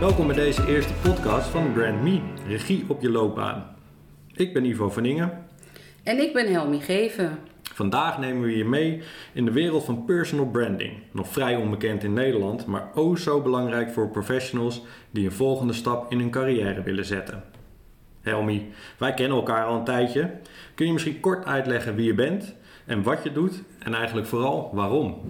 Welkom bij deze eerste podcast van Brand Me, regie op je loopbaan. Ik ben Ivo van Ingen. En ik ben Helmi Geven. Vandaag nemen we je mee in de wereld van personal branding. Nog vrij onbekend in Nederland, maar oh zo belangrijk voor professionals die een volgende stap in hun carrière willen zetten. Helmi, wij kennen elkaar al een tijdje. Kun je misschien kort uitleggen wie je bent en wat je doet en eigenlijk vooral waarom?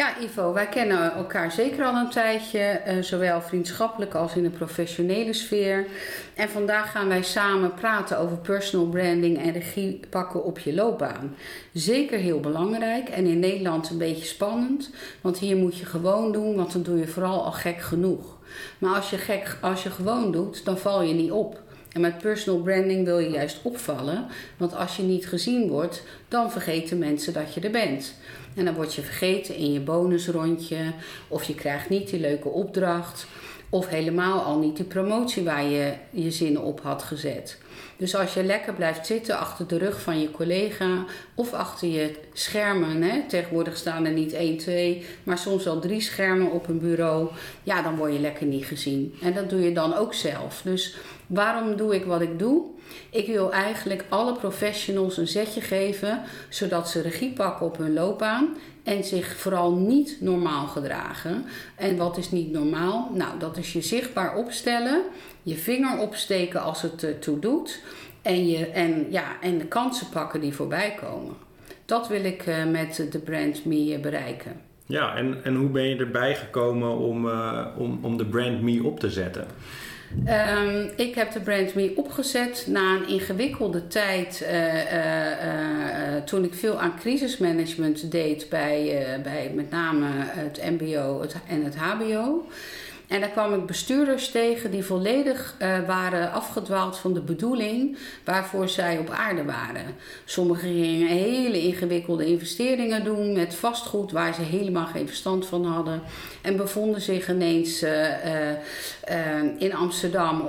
Ja, Ivo, wij kennen elkaar zeker al een tijdje, eh, zowel vriendschappelijk als in de professionele sfeer. En vandaag gaan wij samen praten over personal branding en regie pakken op je loopbaan. Zeker heel belangrijk en in Nederland een beetje spannend, want hier moet je gewoon doen, want dan doe je vooral al gek genoeg. Maar als je, gek, als je gewoon doet, dan val je niet op. En met personal branding wil je juist opvallen, want als je niet gezien wordt, dan vergeten mensen dat je er bent. En dan word je vergeten in je bonusrondje, of je krijgt niet die leuke opdracht, of helemaal al niet die promotie waar je je zinnen op had gezet. Dus als je lekker blijft zitten achter de rug van je collega of achter je schermen, hè, tegenwoordig staan er niet één, twee, maar soms wel drie schermen op een bureau, ja, dan word je lekker niet gezien. En dat doe je dan ook zelf. Dus waarom doe ik wat ik doe? Ik wil eigenlijk alle professionals een zetje geven, zodat ze regie pakken op hun loopbaan en zich vooral niet normaal gedragen. En wat is niet normaal? Nou, dat is je zichtbaar opstellen, je vinger opsteken als het ertoe doet en, je, en, ja, en de kansen pakken die voorbij komen. Dat wil ik uh, met de brand Me bereiken. Ja, en, en hoe ben je erbij gekomen om, uh, om, om de brand Me op te zetten? Um, ik heb de brand Me opgezet na een ingewikkelde tijd uh, uh, uh, toen ik veel aan crisismanagement deed bij, bij met name het MBO en het HBO. En daar kwam ik bestuurders tegen die volledig uh, waren afgedwaald van de bedoeling waarvoor zij op aarde waren. Sommigen gingen hele ingewikkelde investeringen doen met vastgoed waar ze helemaal geen verstand van hadden. En bevonden zich ineens uh, uh, in Amsterdam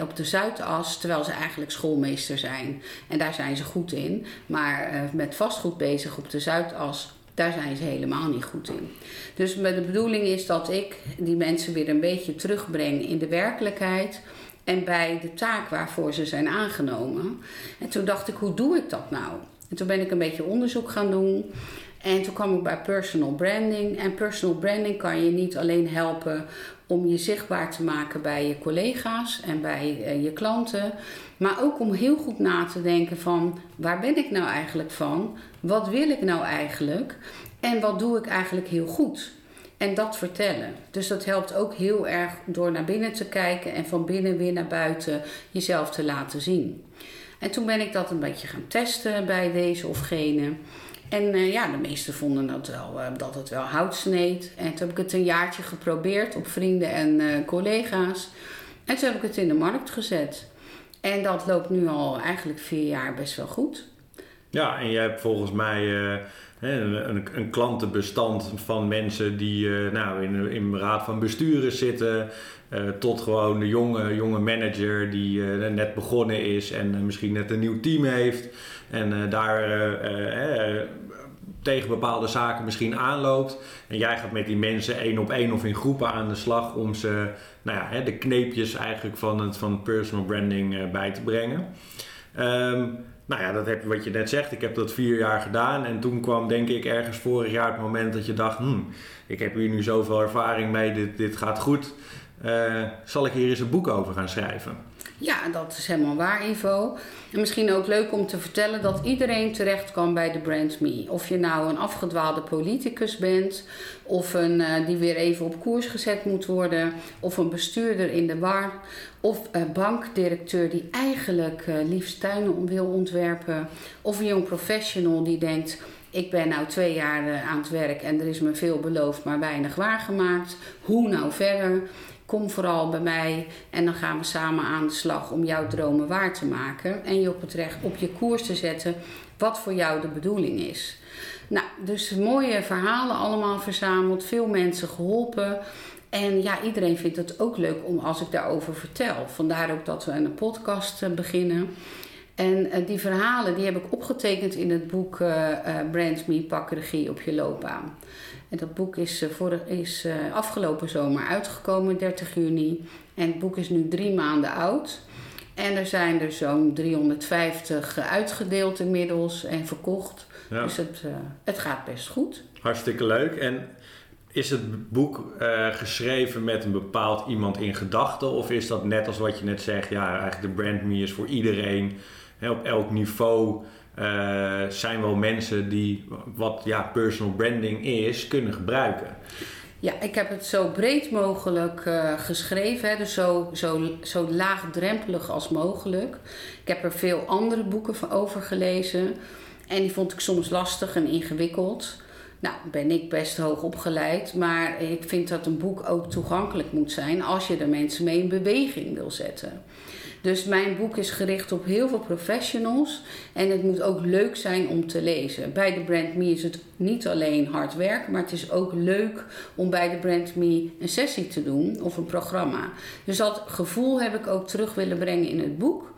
op de Zuidas, terwijl ze eigenlijk schoolmeester zijn. En daar zijn ze goed in. Maar met vastgoed bezig op de Zuidas daar zijn ze helemaal niet goed in. Dus de bedoeling is dat ik die mensen weer een beetje terugbreng in de werkelijkheid en bij de taak waarvoor ze zijn aangenomen. En toen dacht ik, hoe doe ik dat nou? En toen ben ik een beetje onderzoek gaan doen. En toen kwam ik bij personal branding. En personal branding kan je niet alleen helpen om je zichtbaar te maken bij je collega's en bij eh, je klanten. Maar ook om heel goed na te denken van waar ben ik nou eigenlijk van? Wat wil ik nou eigenlijk? En wat doe ik eigenlijk heel goed? En dat vertellen. Dus dat helpt ook heel erg door naar binnen te kijken en van binnen weer naar buiten jezelf te laten zien. En toen ben ik dat een beetje gaan testen bij deze of gene. En uh, ja, de meesten vonden dat, wel, uh, dat het wel hout sneed. En toen heb ik het een jaartje geprobeerd op vrienden en uh, collega's. En toen heb ik het in de markt gezet. En dat loopt nu al eigenlijk vier jaar best wel goed. Ja, en jij hebt volgens mij een, een, een, klantenbestand van mensen die nou, in, in een raad van besturen zitten. tot gewoon de jonge, jonge manager die net begonnen is en misschien net een nieuw team heeft. En daar tegen bepaalde zaken misschien aanloopt. En jij gaat met die mensen één op één of in groepen aan de slag om ze nou ja, de kneepjes eigenlijk van het van personal branding bij te brengen. Um, nou ja, dat heb wat je net zegt. Ik heb dat vier jaar gedaan. En toen kwam denk ik ergens vorig jaar het moment dat je dacht... Hmm, ik heb hier nu zoveel ervaring mee, dit, dit gaat goed. Zal ik hier eens een boek over gaan schrijven? Ja, dat is helemaal waar, Ivo. En misschien ook leuk om te vertellen dat iedereen terecht kan bij de Brand Me. Of je nou een afgedwaalde politicus bent, of een uh, die weer even op koers gezet moet worden, of een bestuurder in de war, of een bankdirecteur die eigenlijk uh, liefst tuinen wil ontwerpen, of een jong professional die denkt ik ben nou twee jaar uh, aan het werk en er is me veel beloofd, maar weinig waargemaakt. Hoe nou verder? Kom vooral bij mij en dan gaan we samen aan de slag om jouw dromen waar te maken en je op, het recht, op je koers te zetten wat voor jou de bedoeling is. Nou, dus mooie verhalen allemaal verzameld, veel mensen geholpen. En ja, iedereen vindt het ook leuk om als ik daarover vertel. Vandaar ook dat we een podcast eh, beginnen. En uh, die verhalen die heb ik opgetekend in het boek uh, Brand Me Pak Regie op je loopbaan. En dat boek is, vorig, is afgelopen zomer uitgekomen, 30 juni. En het boek is nu drie maanden oud. En er zijn er zo'n 350 uitgedeeld inmiddels en verkocht. Dus het, het gaat best goed. Hartstikke leuk. En is het boek uh, geschreven met een bepaald iemand in gedachten? Of is dat net als wat je net zegt, ja, eigenlijk de brand me is voor iedereen. Op elk niveau uh, zijn wel mensen die wat ja, personal branding is, kunnen gebruiken. Ja, ik heb het zo breed mogelijk uh, geschreven, hè, dus zo, zo, zo laagdrempelig als mogelijk. Ik heb er veel andere boeken over gelezen en die vond ik soms lastig en ingewikkeld. Nou, ben ik best hoog opgeleid, maar ik vind dat een boek ook toegankelijk moet zijn als je er mensen mee in beweging wil zetten. Dus mijn boek is gericht op heel veel professionals en het moet ook leuk zijn om te lezen. Bij de Brand Me is het niet alleen hard werk, maar het is ook leuk om bij de Brand Me een sessie te doen of een programma. Dus dat gevoel heb ik ook terug willen brengen in het boek.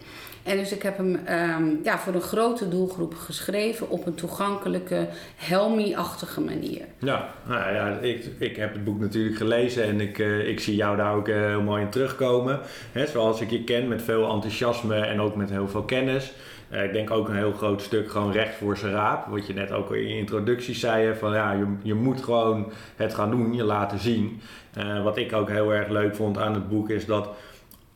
En dus ik heb hem um, ja, voor een grote doelgroep geschreven op een toegankelijke, helmi-achtige manier. Ja, nou ja, ik, ik heb het boek natuurlijk gelezen en ik, uh, ik zie jou daar ook uh, heel mooi in terugkomen. Zoals ik je ken, met veel enthousiasme en ook met heel veel kennis. Uh, ik denk ook een heel groot stuk gewoon recht voor zijn raap. Wat je net ook in je introductie zei, van ja, je, je moet gewoon het gaan doen, je laten zien. wat ik ook heel erg leuk vond aan het boek is dat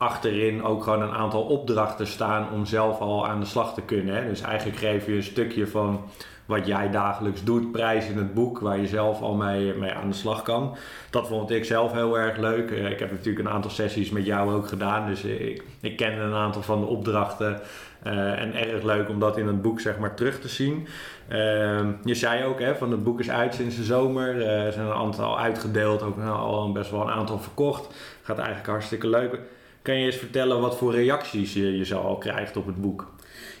achterin ook gewoon een aantal opdrachten staan om zelf al aan de slag te kunnen. Hè? Dus eigenlijk geef je een stukje van wat jij dagelijks doet, prijs in het boek, waar je zelf al mee, mee aan de slag kan. Dat vond ik zelf heel erg leuk. Eh, ik heb natuurlijk een aantal sessies met jou ook gedaan, dus ik, ken een aantal van de opdrachten. Uh, en erg leuk om dat in het boek zeg maar terug te zien. Uh, je zei ook, hè, van het boek is uit sinds de zomer. Uh, er zijn een aantal uitgedeeld, ook al best wel een aantal verkocht. Gaat eigenlijk hartstikke leuk. Kan je eens vertellen wat voor reacties je, je zo al krijgt op het boek?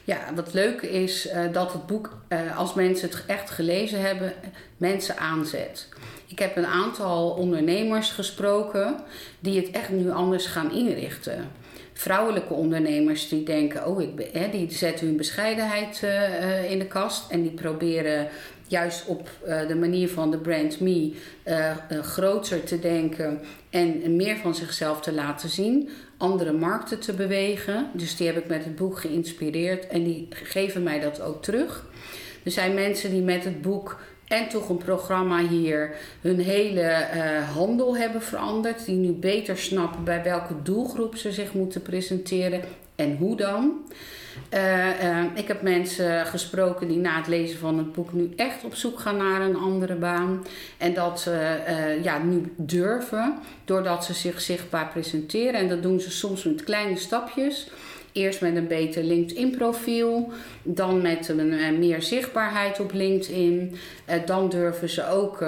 Ja, wat leuk is uh, dat het boek, uh, als mensen het echt gelezen hebben, mensen aanzet. Ik heb een aantal ondernemers gesproken die het echt nu anders gaan inrichten. Vrouwelijke ondernemers die denken, oh, ik ben, die zetten hun bescheidenheid uh, in de kast en die proberen juist op uh, de manier van de brand Me uh, groter te denken en meer van zichzelf te laten zien andere markten te bewegen. Dus die heb ik met het boek geïnspireerd en die geven mij dat ook terug. Er zijn mensen die met het boek en toch een programma hier hun hele handel hebben veranderd. Die nu beter snappen bij welke doelgroep ze zich moeten presenteren en hoe dan. Uh, uh, ik heb mensen gesproken die na het lezen van het boek nu echt op zoek gaan naar een andere baan. En dat ze uh, ja, nu durven, doordat ze zich zichtbaar presenteren. En dat doen ze soms met kleine stapjes. Eerst met een beter LinkedIn-profiel, dan met een, meer zichtbaarheid op LinkedIn. dan durven ze ook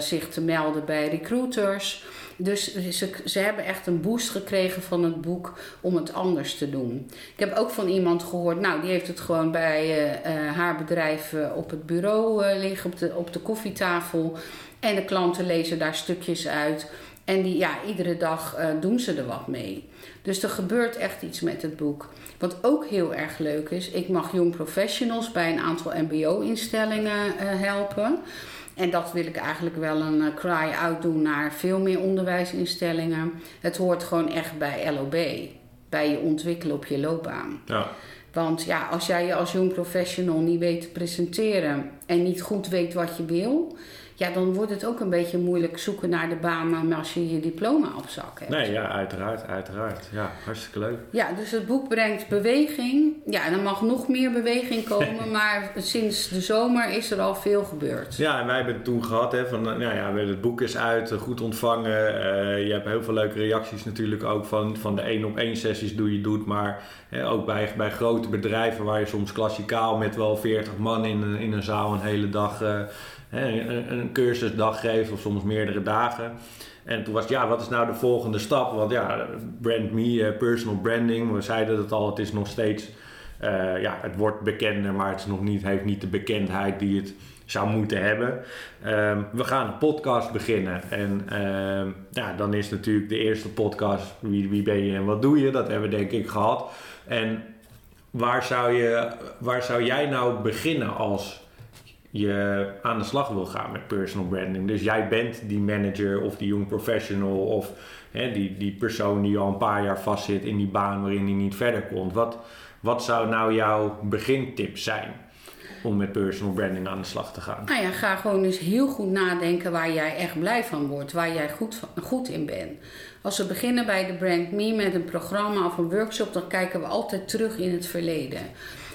zich te melden bij recruiters. Dus ze, ze hebben echt een boost gekregen van het boek om het anders te doen. Ik heb ook van iemand gehoord, nou, die heeft het gewoon bij uh, uh, haar bedrijf uh, op het bureau liggen, op de, op de koffietafel. En de klanten lezen daar stukjes uit. En die, ja, iedere dag doen ze er wat mee. Dus er gebeurt echt iets met het boek. Wat ook heel erg leuk is, ik mag jong professionals bij een aantal MBO-instellingen helpen. En dat wil ik eigenlijk wel een uh, cry-out doen naar veel meer onderwijsinstellingen. Het hoort gewoon echt bij LOB, bij je ontwikkelen op je loopbaan. Ja. Want ja, als jij je als jong professional niet weet te presenteren en niet goed weet wat je wil, ja, dan wordt het ook een beetje moeilijk zoeken naar de baan als je je diploma op zak hebt. Nee, ja, uiteraard, uiteraard. Ja, hartstikke leuk. Ja, dus het boek brengt beweging. Ja, en er mag nog meer beweging komen, maar sinds de zomer is er al veel gebeurd. Ja, en wij hebben het toen gehad, hè, van, nou ja, het boek is uit, goed ontvangen. Uh, je hebt heel veel leuke reacties natuurlijk ook van, van de één op één sessies die je doet, maar hè, ook bij, bij grote bedrijven waar je soms klassikaal met wel 40 man in, in een zaal een hele dag... Uh, een, een cursusdag geven of soms meerdere dagen. En toen was het, ja, wat is nou de volgende stap? Want ja, brand me, eh, personal branding, we zeiden het al, het is nog steeds, uh, ja, het wordt bekender, maar het is nog niet, heeft niet de bekendheid die het zou moeten hebben. Um, we gaan een podcast beginnen. En um, ja, dan is natuurlijk de eerste podcast, wie, wie ben je en wat doe je? Dat hebben we denk ik gehad. En waar zou, je, waar zou jij nou beginnen als je aan de slag wil gaan met personal branding. Dus jij bent die manager of die young professional of hè, die, die persoon die al een paar jaar vastzit in die baan waarin hij niet verder komt. Wat, wat zou nou jouw begintip zijn? om met personal branding aan de slag te gaan? Nou ja, ga gewoon eens heel goed nadenken waar jij echt blij van wordt, waar jij goed, goed in bent. Als we beginnen bij de Brand Me met een programma of een workshop, dan kijken we altijd terug in het verleden.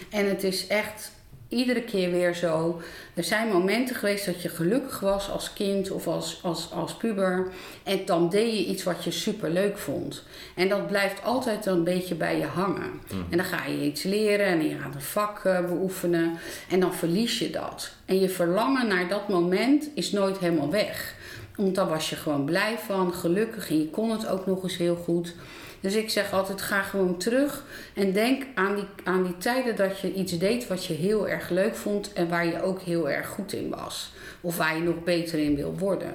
En het is echt iedere keer weer zo. Er zijn momenten geweest dat je gelukkig was als kind of als, als, als puber. En dan deed je iets wat je super leuk vond. En dat blijft altijd een beetje bij je hangen. Mm. En dan ga je iets leren en je gaat een vak uh, beoefenen. En dan verlies je dat. En je verlangen naar dat moment is nooit helemaal weg. Want dan was je gewoon blij van, gelukkig en je kon het ook nog eens heel goed. Dus ik zeg altijd: ga gewoon terug en denk aan die, aan die tijden dat je iets deed wat je heel erg leuk vond en waar je ook heel erg goed in was. Of waar je nog beter in wil worden.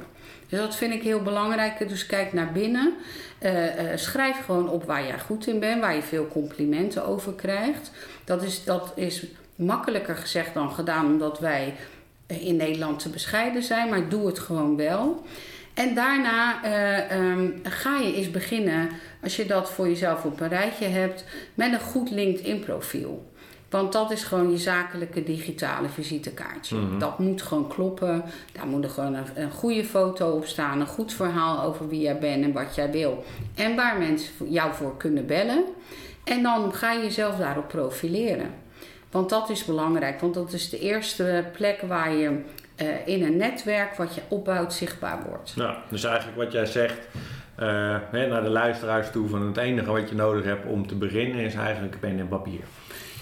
Dus dat vind ik heel belangrijk. Dus kijk naar binnen. Uh, uh, schrijf gewoon op waar jij goed in bent, waar je veel complimenten over krijgt. Dat is, dat is makkelijker gezegd dan gedaan, omdat wij in Nederland te bescheiden zijn, maar doe het gewoon wel. En daarna uh, um, ga je eens beginnen, als je dat voor jezelf op een rijtje hebt, met een goed LinkedIn-profiel. Want dat is gewoon je zakelijke digitale visitekaartje. Mhm. Dat moet gewoon kloppen. Daar moet er gewoon een, een, goede foto op staan. Een goed verhaal over wie jij bent en wat jij wil. En waar mensen jou voor kunnen bellen. En dan ga je jezelf daarop profileren. Want dat is belangrijk. Want dat is de eerste plek waar je uh, in een netwerk wat je opbouwt zichtbaar wordt. Nou, dus eigenlijk wat jij zegt uh, hè, naar de luisteraars toe van het enige wat je nodig hebt om te beginnen is eigenlijk pen en papier.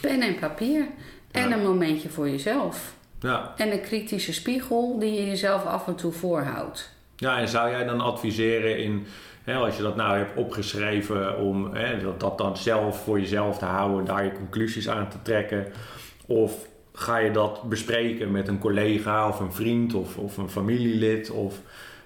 Pen en papier en een momentje voor jezelf. Ja. En een kritische spiegel die je jezelf af en toe voorhoudt. Ja, en zou jij dan adviseren in, hè, als je dat nou hebt opgeschreven, om hè, dat, dat dan zelf voor jezelf te houden, daar je conclusies aan te trekken? Of ga je dat bespreken met een collega of een vriend of, of een familielid? Of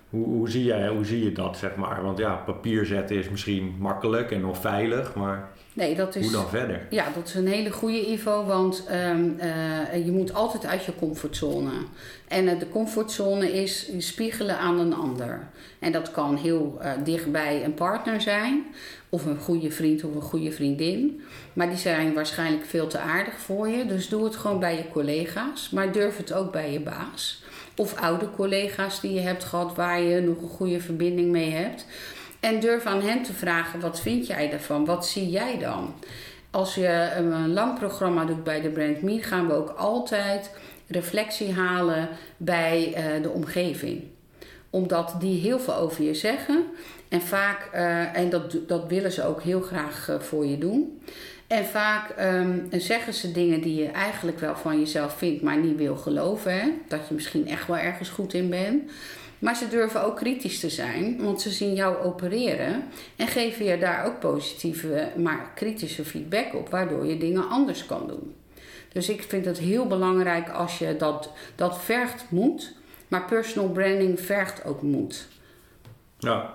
hoe, hoe, zie jij, hoe zie je dat, zeg maar? Want ja, papier zetten is misschien makkelijk en nog veilig, maar nee, dat is, hoe dan verder? Ja, dat is een hele goede Ivo, want um, uh, je moet altijd uit je comfortzone. En uh, de comfortzone is spiegelen aan een ander. En dat kan heel uh, dichtbij een partner zijn, of een goede vriend of een goede vriendin. Maar die zijn waarschijnlijk veel te aardig voor je. Dus doe het gewoon bij je collega's. Maar durf het ook bij je baas. Of oude collega's die je hebt gehad waar je nog een goede verbinding mee hebt. En durf aan hen te vragen: wat vind jij ervan? Wat zie jij dan? Als je een lang programma doet bij de Brand Me, gaan we ook altijd reflectie halen bij uh, de omgeving. Omdat die heel veel over je zeggen. En vaak, uh, en dat, dat willen ze ook heel graag voor je doen. En vaak um, zeggen ze dingen die je eigenlijk wel van jezelf vindt, maar niet wil geloven. Hè? Dat je misschien echt wel ergens goed in bent. Maar ze durven ook kritisch te zijn, want ze zien jou opereren en geven je daar ook positieve, maar kritische feedback op, waardoor je dingen anders kan doen. Dus ik vind het heel belangrijk als je dat, dat vergt moed, maar personal branding vergt ook moed. Ja.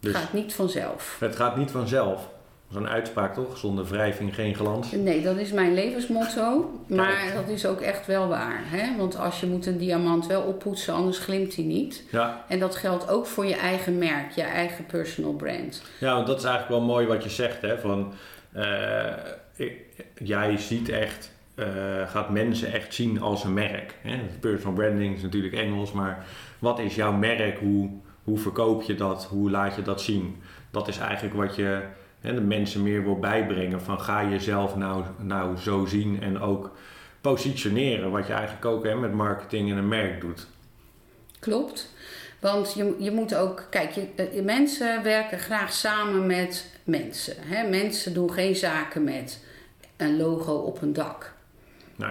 Dus het gaat niet vanzelf. Het gaat niet vanzelf. Dat is een uitspraak toch? Zonder wrijving geen glans. Nee, dat is mijn levensmotto. Maar dat is ook echt wel waar. Hè? Want als je moet een diamant wel oppoetsen, anders glimt hij niet. Ja. En dat geldt ook voor je eigen merk, je eigen personal brand. Ja, want dat is eigenlijk wel mooi wat je zegt. Hè? Van, uh, jij ziet echt, uh, gaat mensen echt zien als een merk. Hè? Personal branding is natuurlijk Engels, maar wat is jouw merk? Hoe, hoe verkoop je dat? Hoe laat je dat zien? Dat is eigenlijk wat je hè, de mensen meer wil bijbrengen van ga jezelf nou, nou zo zien en ook positioneren, wat je eigenlijk ook hè, met marketing en een merk doet. Klopt. Want je, je moet ook, kijk, je, mensen werken graag samen met mensen. Hè? Mensen doen geen zaken met een logo op een dak. Nee.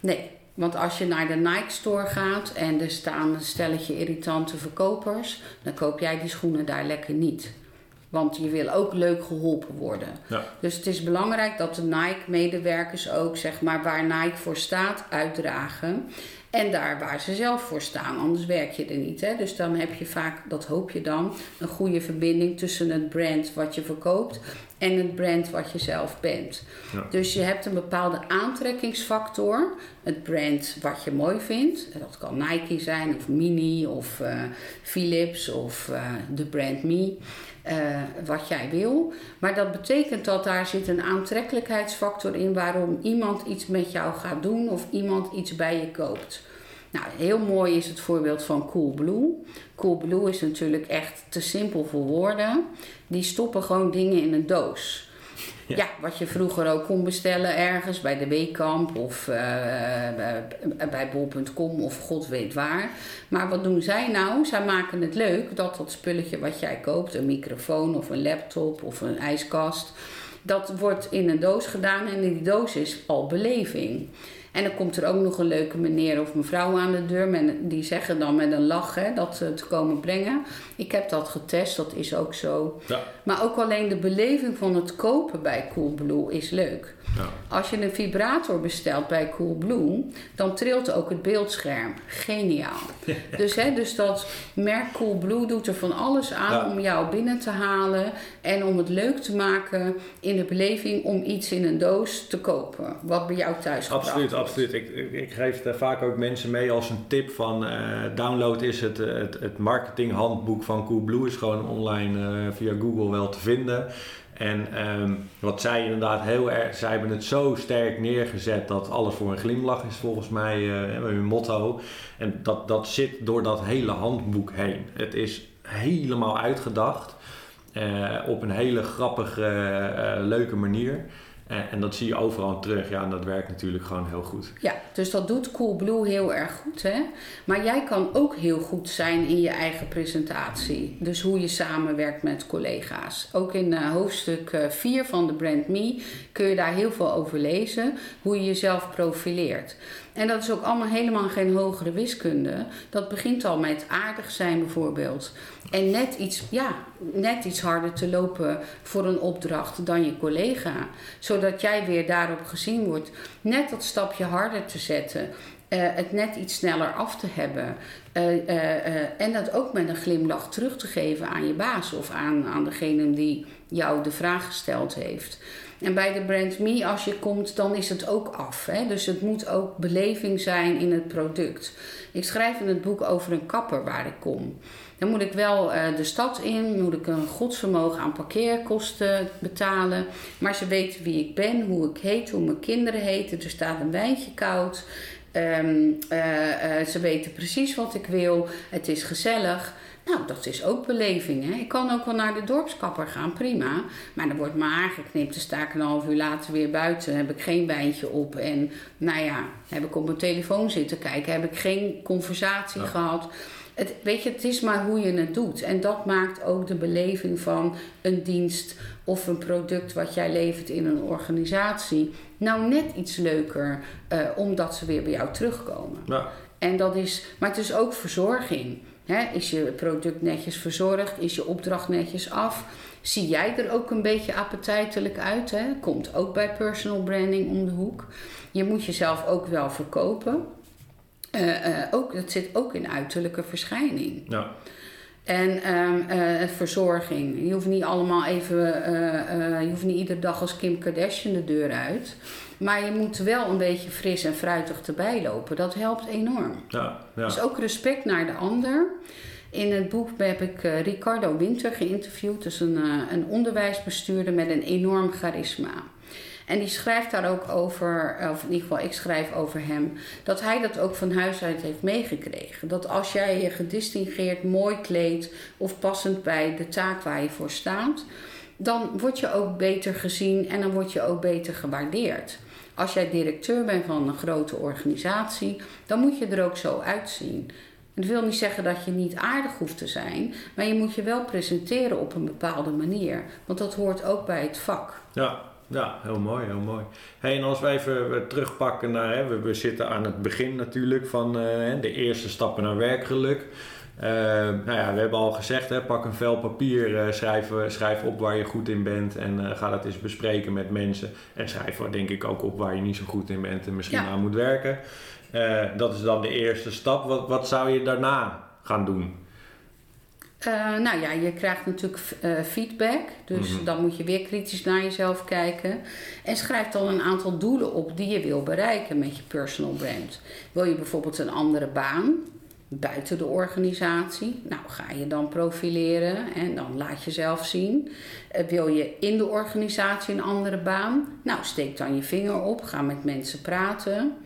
Nee, want als je naar de Nike Store gaat en er staan een stelletje irritante verkopers, dan koop jij die schoenen daar lekker niet. Want je wil ook leuk geholpen worden. Ja. Dus het is belangrijk dat de Nike-medewerkers ook, zeg maar, waar Nike voor staat, uitdragen. En daar waar ze zelf voor staan, anders werk je er niet. Hè? Dus dan heb je vaak, dat hoop je dan, een goede verbinding tussen het brand wat je verkoopt en het brand wat je zelf bent. Ja. Dus je hebt een bepaalde aantrekkingsfactor, het brand wat je mooi vindt. Dat kan Nike zijn, of Mini, of eh, Philips, of eh, de brand Me. Eh, wat jij wil. Maar dat betekent dat daar zit een aantrekkelijkheidsfactor in waarom iemand iets met jou gaat doen of iemand iets bij je koopt. Nou, heel mooi is het voorbeeld van Coolblue. Coolblue is natuurlijk echt te simpel voor woorden. Die stoppen gewoon dingen in een doos. Ja. Wat je vroeger ook kon bestellen ergens bij de Weekamp of eh, bij bol.com of god weet waar. Maar wat doen zij nou? Zij maken het leuk dat dat spulletje wat jij koopt, een microfoon of een laptop of een ijskast, dat wordt in een doos gedaan en in die doos is al beleving. En dan komt er ook nog een leuke meneer of mevrouw aan de deur. Met, die zeggen dan met een lach hè, dat ze het komen brengen. Ik heb dat getest, dat is ook zo. Ja. Maar ook alleen de beleving van het kopen bij Coolblue is leuk. Ja. Als je een vibrator bestelt bij Coolblue, dan trilt ook het beeldscherm. Geniaal. Dus, hè, dus dat merk Coolblue doet er van alles aan Ja. om jou binnen te halen en om het leuk te maken in de beleving om iets in een doos te kopen. Wat bij jou thuis Absoluut, absoluut. Ik, ik, ik geef daar vaak ook mensen mee als een tip van eh, download is het, eh, het, het marketinghandboek van Coolblue. Is gewoon online eh, via Google wel te vinden. En ehm, wat zij inderdaad heel erg, zij hebben het zo sterk neergezet dat alles voor een glimlach is volgens mij eh, hun motto. En dat, dat zit door dat hele handboek heen. Het is helemaal uitgedacht op een hele grappige, eh, leuke manier. En, en dat zie je overal terug. Ja, en dat werkt natuurlijk gewoon heel goed. Ja, dus dat doet Coolblue heel erg goed. Hè? Maar jij kan ook heel goed zijn in je eigen presentatie. Dus hoe je samenwerkt met collega's. Ook in eh, hoofdstuk 4 van de Brand Me kun je daar heel veel over lezen. Hoe je jezelf profileert. En dat is ook allemaal helemaal geen hogere wiskunde. Dat begint al met aardig zijn bijvoorbeeld. En net iets, ja, net iets harder te lopen voor een opdracht dan je collega. Zodat jij weer daarop gezien wordt. Net dat stapje harder te zetten. eh, het net iets sneller af te hebben. eh, eh, en dat ook met een glimlach terug te geven aan je baas of aan, aan degene die jou de vraag gesteld heeft. En bij de brand Me, als je komt, dan is het ook af. Hè? Dus het moet ook beleving zijn in het product. Ik schrijf in het boek over een kapper waar ik kom. Dan moet ik wel eh, de stad in, moet ik een godsvermogen aan parkeerkosten betalen. Maar ze weten wie ik ben, hoe ik heet, hoe mijn kinderen heten. Er staat een wijntje koud. Ehm, eh, eh, ze weten precies wat ik wil. Het is gezellig. Nou, dat is ook beleving. Hè? Ik kan ook wel naar de dorpskapper gaan, prima. Maar dan wordt mijn haar geknipt. Dan sta ik een half uur later weer buiten. Heb ik geen wijntje op. En nou ja, heb ik op mijn telefoon zitten kijken. Heb ik geen conversatie gehad. Het, weet je, het is maar hoe je het doet. En dat maakt ook de beleving van een dienst of een product wat jij levert in een organisatie. Nou, net iets leuker, eh, omdat ze weer bij jou terugkomen. Ja, En dat is, maar het is ook verzorging. Hè? Is je product netjes verzorgd? Is je opdracht netjes af? Zie jij er ook een beetje appetijtelijk uit? Hè? Komt ook bij personal branding om de hoek. Je moet jezelf ook wel verkopen. Eh, ook, het zit ook in uiterlijke verschijning. ja. En eh, verzorging. Je hoeft niet allemaal even, je hoeft niet iedere dag als Kim Kardashian de deur uit. Maar je moet wel een beetje fris en fruitig erbij lopen. Dat helpt enorm. ja, ja. Dus ook respect naar de ander. In het boek heb ik eh, Ricardo Winter geïnterviewd. Dus een, eh, een onderwijsbestuurder met een enorm charisma. En die schrijft daar ook over, of in ieder geval ik schrijf over hem, dat hij dat ook van huis uit heeft meegekregen. Dat als jij je gedistingeerd, mooi kleedt of passend bij de taak waar je voor staat, dan word je ook beter gezien en dan word je ook beter gewaardeerd. Als jij directeur bent van een grote organisatie, dan moet je er ook zo uitzien. En dat wil niet zeggen dat je niet aardig hoeft te zijn, maar je moet je wel presenteren op een bepaalde manier. Want dat hoort ook bij het vak. Ja, ja, heel mooi, heel mooi. Hey, en als we even eh, terugpakken naar, hè, we, zitten aan het begin natuurlijk van eh, de eerste stappen naar werkgeluk. Eh, nou ja, we hebben al gezegd, hè, pak een vel papier, eh, schrijf, eh, schrijf op waar je goed in bent en eh, ga dat eens bespreken met mensen. En schrijf denk ik ook op waar je niet zo goed in bent en misschien Ja. aan moet werken. Dat is dan de eerste stap. Wat, wat zou je daarna gaan doen? Uh, nou ja, je krijgt natuurlijk uh, feedback. Dus Mhm. dan moet je weer kritisch naar jezelf kijken. En schrijf dan een aantal doelen op die je wil bereiken met je personal brand. Wil je bijvoorbeeld een andere baan buiten de organisatie? Nou, ga je dan profileren en dan laat jezelf zien. Uh, wil je in de organisatie een andere baan? Nou, steek dan je vinger op. Ga met mensen praten.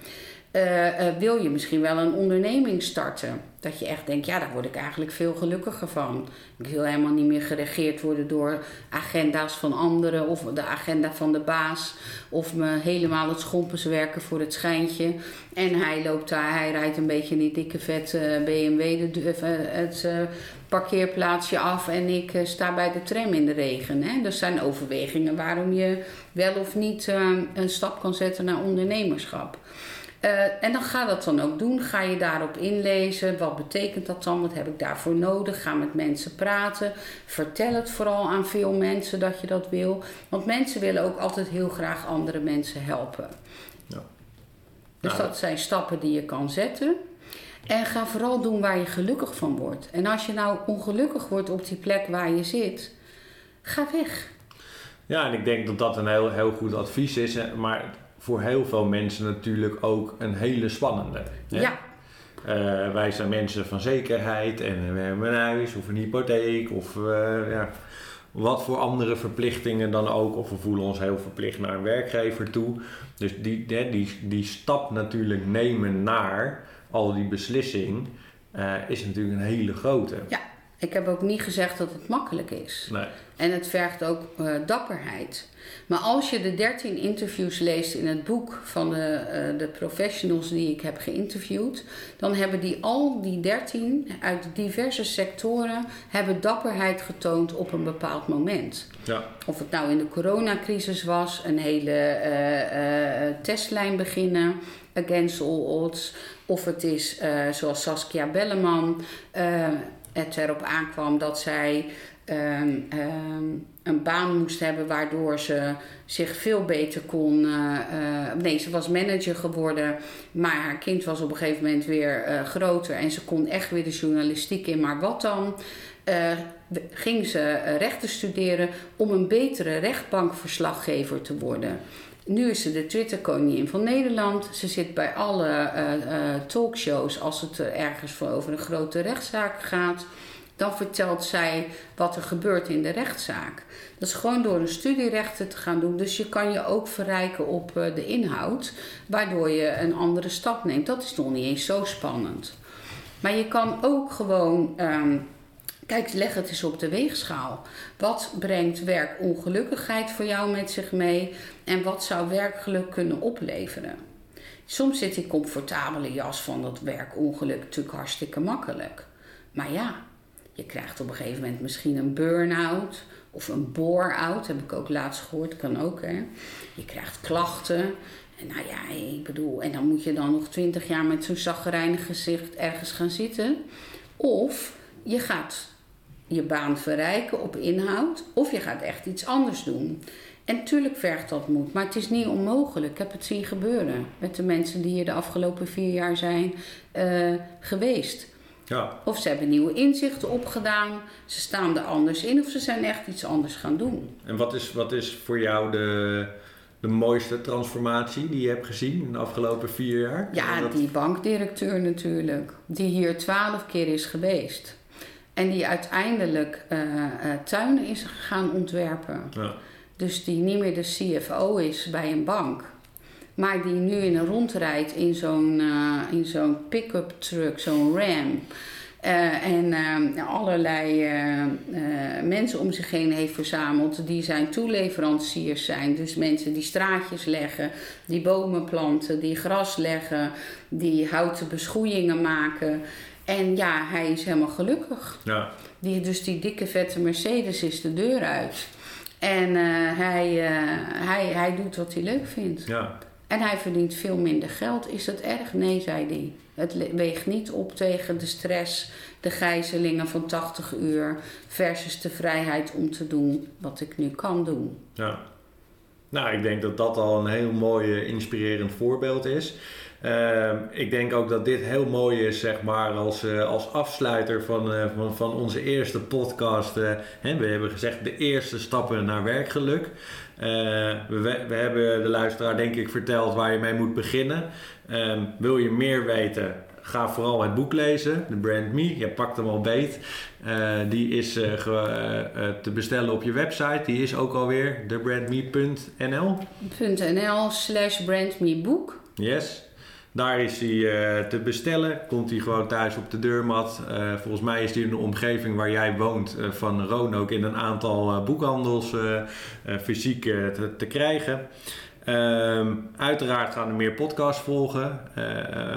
Uh, uh, wil je misschien wel een onderneming starten? Dat je echt denkt, ja, daar word ik eigenlijk veel gelukkiger van. Ik wil helemaal niet meer geregeerd worden door agenda's van anderen of de agenda van de baas. Of me helemaal het schompens werken voor het schijntje. En hij loopt daar, hij rijdt een beetje in die dikke vet BMW de, het parkeerplaatsje af en ik sta bij de tram in de regen. Hè? Dat zijn overwegingen waarom je wel of niet een stap kan zetten naar ondernemerschap. Uh, en dan ga dat dan ook doen. Ga je daarop inlezen. Wat betekent dat dan? Wat heb ik daarvoor nodig? Ga met mensen praten. Vertel het vooral aan veel mensen dat je dat wil. Want mensen willen ook altijd heel graag andere mensen helpen. Ja. Dus Nou, dat zijn stappen die je kan zetten. En ga vooral doen waar je gelukkig van wordt. En als je nou ongelukkig wordt op die plek waar je zit, ga weg. Ja, en ik denk dat dat een heel, heel goed advies is. Maar voor heel veel mensen natuurlijk ook een hele spannende. hè. Ja, Eh, wij zijn mensen van zekerheid en we hebben een huis of een hypotheek of eh, ja, wat voor andere verplichtingen dan ook. Of we voelen ons heel verplicht naar een werkgever toe. Dus die, die, die, die stap natuurlijk nemen naar al die beslissing eh, is natuurlijk een hele grote. Ik heb ook niet gezegd dat het makkelijk is. Nee. En het vergt ook eh, dapperheid. Maar als je de 13 interviews leest in het boek van de, eh, de professionals die ik heb geïnterviewd, dan hebben die al die 13 uit diverse sectoren hebben dapperheid getoond op een bepaald moment. Ja. Of het nou in de coronacrisis was, een hele eh, testlijn beginnen, against all odds. Of het is zoals Saskia Belleman het erop aankwam dat zij ehm, ehm, een baan moest hebben waardoor ze zich veel beter kon. eh, nee, ze was manager geworden, maar haar kind was op een gegeven moment weer eh, groter en ze kon echt weer de journalistiek in. Maar wat dan? Ging ze rechten studeren om een betere rechtbankverslaggever te worden. Nu is ze de Twitter-koningin van Nederland. Ze zit bij alle eh, eh, talkshows als het er ergens voor over een grote rechtszaak gaat. Dan vertelt zij wat er gebeurt in de rechtszaak. Dat is gewoon door een studierechten te gaan doen. Dus je kan je ook verrijken op eh, de inhoud, waardoor je een andere stap neemt. Dat is nog niet eens zo spannend. Maar je kan ook gewoon. ehm, Kijk, leg het eens op de weegschaal. Wat brengt werkongelukkigheid voor jou met zich mee en wat zou werkgeluk kunnen opleveren? Soms zit die comfortabele jas van dat werkongeluk natuurlijk hartstikke makkelijk. Maar ja, je krijgt op een gegeven moment misschien een burn-out of een bore-out, heb ik ook laatst gehoord, kan ook hè. Je krijgt klachten. En nou ja, ik bedoel, en dan moet je dan nog twintig jaar met zo'n zaggerijnig gezicht ergens gaan zitten. Of je gaat je baan verrijken op inhoud, of je gaat echt iets anders doen. En natuurlijk vergt dat moed, maar het is niet onmogelijk. Ik heb het zien gebeuren met de mensen die hier de afgelopen vier jaar zijn eh, geweest. Ja. Of ze hebben nieuwe inzichten opgedaan, ze staan er anders in, of ze zijn echt iets anders gaan doen. En wat is, wat is voor jou de, de mooiste transformatie die je hebt gezien in de afgelopen vier jaar? Ja, Dat- die bankdirecteur natuurlijk, die hier twaalf keer is geweest. En die uiteindelijk eh, eh, tuinen is gaan ontwerpen. Ja. Dus die niet meer de CFO is bij een bank. Maar die nu in een rondrijdt in zo'n eh, in zo'n pick-up truck, zo'n ram. Eh, en eh, allerlei mensen om zich heen heeft verzameld die zijn toeleveranciers zijn. Dus mensen die straatjes leggen, die bomen planten, die gras leggen, die houten beschoeiingen maken. En ja, hij is helemaal gelukkig. Ja. Die, dus die dikke vette Mercedes is de deur uit. En eh, hij, eh, hij, hij doet wat hij leuk vindt. Ja. En hij verdient veel minder geld. Is dat erg? Nee, zei hij. Het weegt niet op tegen de stress, de gijzelingen van 80 uur versus de vrijheid om te doen wat ik nu kan doen. Ja. Nou, ik denk dat dat al een heel mooi eh, inspirerend voorbeeld is. Ehm, ik denk ook dat dit heel mooi is, zeg maar, als, uh, als afsluiter van, uh, van, van, onze eerste podcast. Hè, we hebben gezegd de eerste stappen naar werkgeluk. We, we, hebben de luisteraar denk ik verteld waar je mee moet beginnen. Ehm, wil je meer weten? Ga vooral het boek lezen, The Brand Me. Je pakt hem al beet. die is te bestellen op je website. Die is ook alweer thebrandme.nl. .nl slash brandmeboek. Yes. Daar is hij uh, te bestellen. Komt hij gewoon thuis op de deurmat. Uh, volgens mij is hij in de omgeving waar jij woont uh, van Roanoke in een aantal boekhandels fysiek te, te, krijgen. Um, uiteraard gaan er meer podcasts volgen.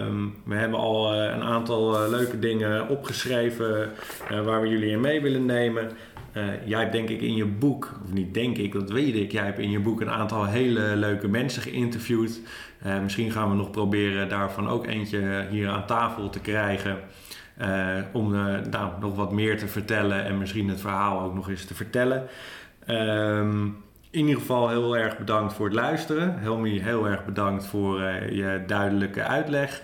Um, we hebben al een aantal leuke dingen opgeschreven waar we jullie in mee willen nemen. jij hebt denk ik in je boek, of niet denk ik, dat weet ik, jij hebt in je boek een aantal hele leuke mensen geïnterviewd. Misschien gaan we nog proberen daarvan ook eentje hier aan tafel te krijgen. Om nou, nog wat meer te vertellen en misschien het verhaal ook nog eens te vertellen. Um, in ieder geval heel erg bedankt voor het luisteren. Helmi, heel erg bedankt voor je duidelijke uitleg.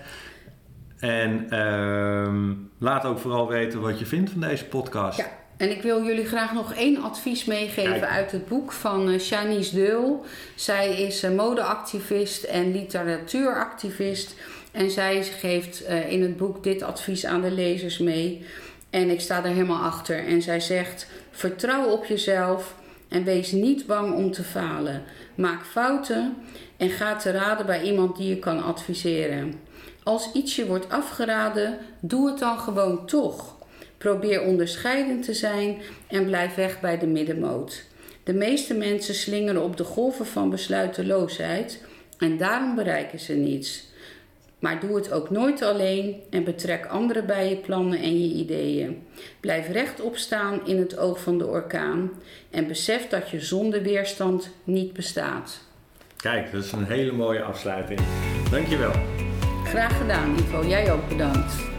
En um, laat ook vooral weten wat je vindt van deze podcast. Ja. En ik wil jullie graag nog één advies meegeven uit het boek van uh, Shanice Deul. Zij is uh, modeactivist en literatuuractivist. En zij geeft in het boek dit advies aan de lezers mee. En ik sta er helemaal achter. En zij zegt: vertrouw op jezelf en wees niet bang om te falen. Maak fouten en ga te raden bij iemand die je kan adviseren. Als iets je wordt afgeraden, doe het dan gewoon toch. Probeer onderscheidend te zijn en blijf weg bij de middenmoot. De meeste mensen slingeren op de golven van besluiteloosheid en daarom bereiken ze niets. Maar doe het ook nooit alleen en betrek anderen bij je plannen en je ideeën. Blijf rechtop staan in het oog van de orkaan en besef dat je zonder weerstand niet bestaat. Kijk, dat is een hele mooie afsluiting. Dankjewel. Graag gedaan, Ivo. Jij ook bedankt.